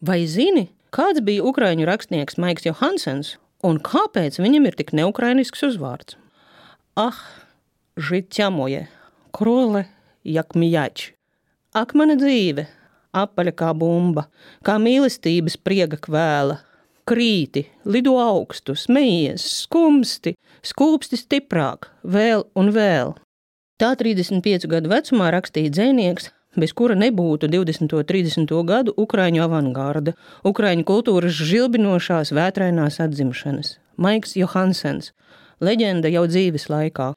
Vai zini, kāds bija ukraiņu rakstnieks Maiks Johansens un kāpēc viņam ir tik neukrainisks uzvārds? Ah, žitja moje, krole, jak mijač. Ak, mana dzīve, apaļa kā bumba, kā mīlestības priega kvēla. Krīti, lido augstu, smejies, skumsti, skūpsti stiprāk, vēl un vēl. Tā 35 gadu vecumā rakstīja dzēnieks, bez kura nebūtu 20. un 30. gadu Ukrāņu avangarda, Ukrāņu kultūras žilbinošās vētrainās atzimšanas. Maiks Johansens, leģenda jau dzīves laikā.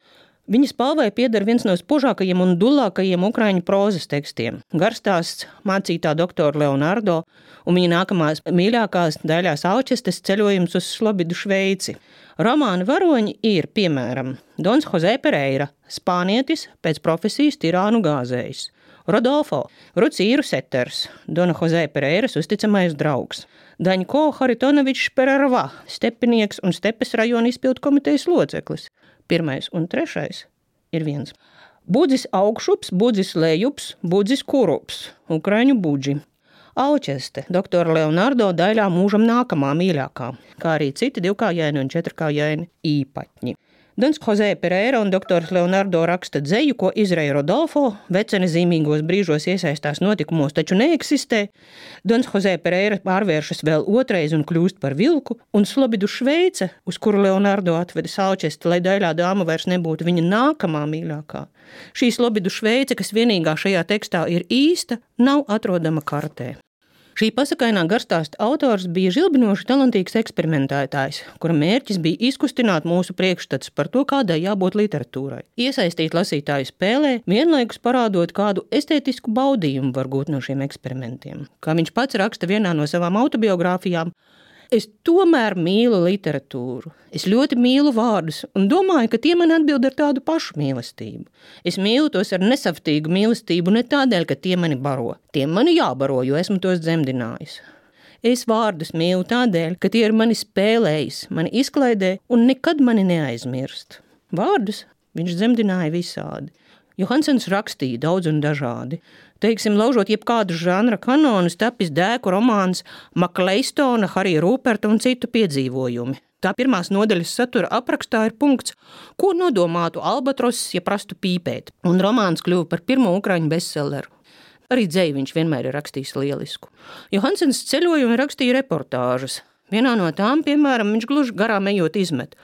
Viņa spalvai pieder viens no spožākajiem un dulākajiem ukrāņu prozas tekstiem - garstāsts mācītā doktora Leonardo un viņa nākamās mīļākās daļās Alčestes ceļojums uz Slobidu Šveici. Romāna varoņi ir, piemēram, Dons Jose Pereira, spānietis pēc profesijas tirānu gāzējs, Rodolfo Rucīru Seters, Dona Jose Pereiras uzticamais draugs, Daņko Haritonovičs Pererva, stepinieks un stepes rajona izpildu komitejas loceklis. Pirmais un trešais ir viens. Budzis augšups, budzis lejups, budzis kurups, ukraiņu budži. Alčeste, doktora Leonardo daļā mūžam nākamā mīļākā, kā arī citi divkājaini un četrkājaini īpaņi. Dons Jose Pereira un doktors Leonardo raksta dzeju, ko Izraela Rodolfo vecene zīmīgos brīžos iesaistās notikumos, taču neeksistē. Dons Jose Pereira pārvēršas vēl otrais un kļūst par vilku, un Slobidu Šveice, uz kuru Leonardo atveda saučesti, lai daļā dāma vairs nebūtu viņa nākamā mīļākā. Šī Slobidu Šveice, kas vienīgā šajā tekstā ir īsta, nav atrodama kartē. Šī pasakainā garstāsta autors bija žilbinoši talantīgs eksperimentētājs, kura mērķis bija izkustināt mūsu priekšstats par to, kādai jābūt literatūrai. Iesaistīt lasītāju spēlē, vienlaikus parādot, kādu estētisku baudījumu var gūt no šiem eksperimentiem. Kā viņš pats raksta vienā no savām autobiogrāfijām, Es tomēr mīlu literatūru. Es ļoti mīlu vārdus un domāju, ka tie man atbild ar tādu pašu mīlestību. Es mīlu tos ar nesavtīgu mīlestību ne tādēļ, ka tie mani baro. Tiem mani jābaro, jo esmu tos dzemdinājis. Es vārdus mīlu tādēļ, ka tie ir mani spēlējis, mani izklaidē un nekad mani neaizmirst. Vārdus viņš dzemdināja visādi. Johansons rakstīja daudz un dažādi. Teiksim, laužot jebkādu žanra kanonus, tapis dēku romāns Makleistona, Harija Rūperta un citu piedzīvojumi. Tā pirmās nodaļas satura aprakstā ir punkts, ko nodomātu albatrosis, ja prastu pīpēt, un romāns kļuva par pirmo ukraiņu bestselleru. Arī dzēju viņš vienmēr ir rakstījis lielisku. Johansens ceļojumi rakstīja reportāžas. Vienā no tām, piemēram, viņš gluži garām ejot izmet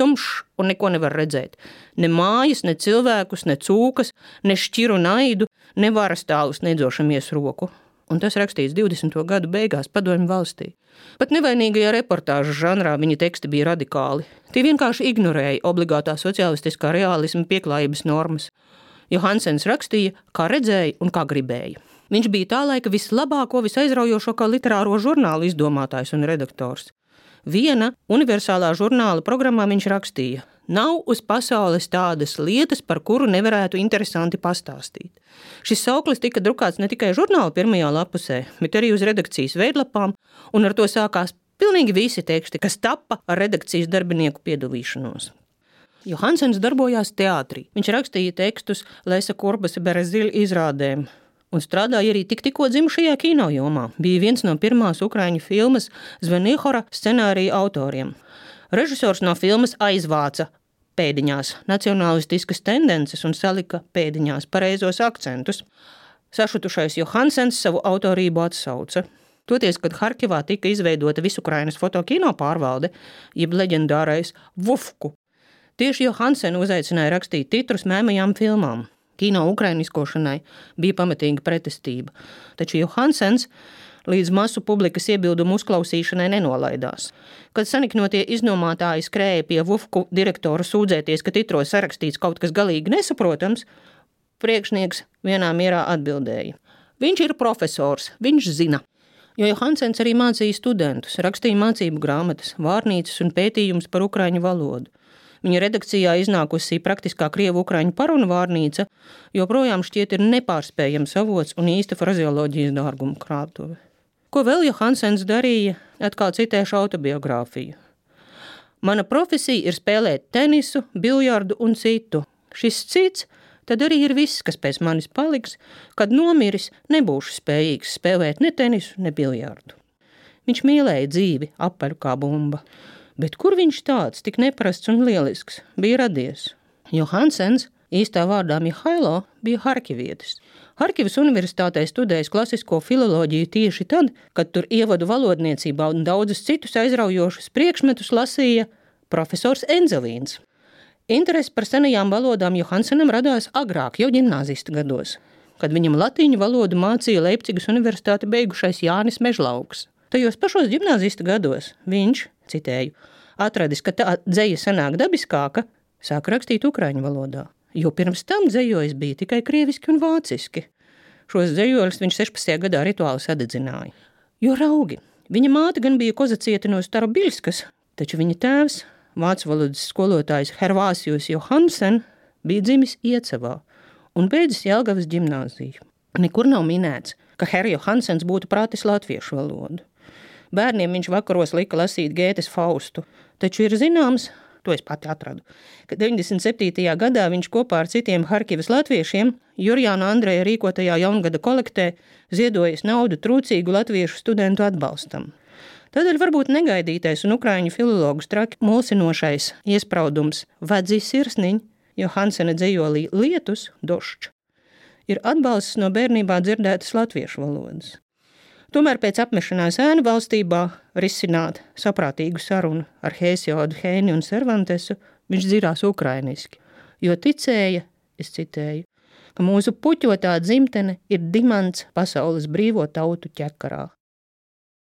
tumšs un neko nevar redzēt. Ne mājas, ne cilvēkus, ne cūkas, ne šķiru naidu, ne varas tālus nedzošamies roku. Un tas rakstīts 20. gadu beigās padomju valstī. Pat nevainīgajā reportāžu žanrā viņa teksti bija radikāli. Tie vienkārši ignorēja obligātā sociālistiskā realisma pieklājības normas. Johansens rakstīja, kā redzēja un kā gribēja. Viņš bija tā laika vislabāko, visaizraujošāko literāro žurnālu izdomātājs un redaktors. Viena universālā žurnāla programmā viņš rakstīja: Nav uz pasaules tādas lietas, par kuru nevarētu interesanti pastāstīt. Šis sauklis tika drukāts ne tikai žurnāla pirmajā lapusē, bet arī uz redakcijas veidlapām, un ar to sākās pilnīgi visi teksti, kas tappa ar redakcijas darbinieku piedalīšanos. Johansens darbojās teātrī. Viņš rakstīja tekstus Lēsa Kurbasa Bereziļa izrādēm, un strādāja arī tik, tikko dzimušajā kino jomā. Bija viens no pirmās ukrāņu filmas Zvenihora scenārija autoriem. Režisors no filmas aizvāca pēdiņās nacionālistiskas tendences un salika pēdiņās pareizos akcentus. Sašutušais Johansens savu autorību atsauca. Toties, kad Harkivā tika izveidota Visukrainas fotokino pārvalde, jeb leģendārais Vufku, tieši Johansenu uzaicināja rakstīt titrus mēmajām filmām. Kino ukrainiskošanai bija pamatīga pretestība, taču Johansens līdz masu publikas iebildumu uzklausīšanai nenolaidās. Kad saniknotie iznomātāji skrēja pie Vufku direktora sūdzēties, ka titros sarakstīts kaut kas galīgi nesaprotams, priekšnieks vienā mierā atbildēja: Viņš ir profesors, viņš zina. Jo Johansens arī mācīja studentus, rakstīja mācību grāmatas, vārnīcas un pētījumus par ukraiņu valodu. Viņa redakcijā iznākusī praktiskā krievu ukraiņu parunu vārnīca joprojām šķiet ir nepārspējams avots un īsta frazeoloģijas dārguma krātuve. Ko vēl Johansens darīja, atkal citēšu autobiogrāfiju. Mana profesija ir spēlēt tenisu, biljardu un citu. Šis cits tad arī ir viss, kas pēc manis paliks, kad nomiris, nebūšu spējīgs spēlēt ne tenisu, ne biljārdu. Viņš mīlēja dzīvi, apaļu kā bumba, bet kur viņš tāds, tik neparasts un lielisks, bija radies? Jo Hansens, īstā vārdā Mihailo, bija Harkivietis. Harkivas universitātē studējis klasisko filoloģiju tieši tad, kad tur ievadu valodniecībā un daudzus citus aizraujošus priekšmetus lasīja profesors Enzelīns. Interese par senajām valodām Johansenam radās agrāk, jau gimnāzista gados, kad viņam latīņu valodu mācīja Leipzigas universitāti beigušais Jānis Mežlauks. Tajos pašos gimnāzista gados viņš, citēju, atradis, ka tā dzeja sanāk dabiskāka, sāk rakstīt ukraiņu valodā, jo pirms tam dzējojis bija tikai krieviski un vāciski. Šos dzējoļus viņš 16. gadā rituāli sadedzināja. Jo raugi, viņa māte gan bija kozacieta no Starobiļskas, taču viņa tēvs vācu valodas skolotājs Hervāsijus Johansen bija dzimis Iecevā un beidzis Jelgavas ģimnāziju. Nekur nav minēts, ka Herja Hansens būtu prātis latviešu valodu. Bērniem viņš vakaros lika lasīt Gētes Faustu, taču ir zināms, to es pati atradu, ka 97. gadā viņš kopā ar citiem Harkivas latviešiem Jurjāna Andreja rīkotajā jaungada kolektē ziedojis naudu trūcīgu latviešu studentu atbalstam. Tādēļ varbūt negaidītais un ukrāņu filologu straki mulsinošais iespraudums Vadzīs sirsniņ, jo Hansena dzējolī lietus, došķ, ir atbalsts no bērnībā dzirdētas latviešu valodas. Tomēr pēc apmešanās ēnu valstībā risināt saprātīgu sarunu ar Hēsiodu, Hēni un Cervantesu, viņš dzirās ukrainiski, jo ticēja, es citēju, ka mūsu puķotā dzimtene ir dimants pasaules brīvo tautu ķekarā.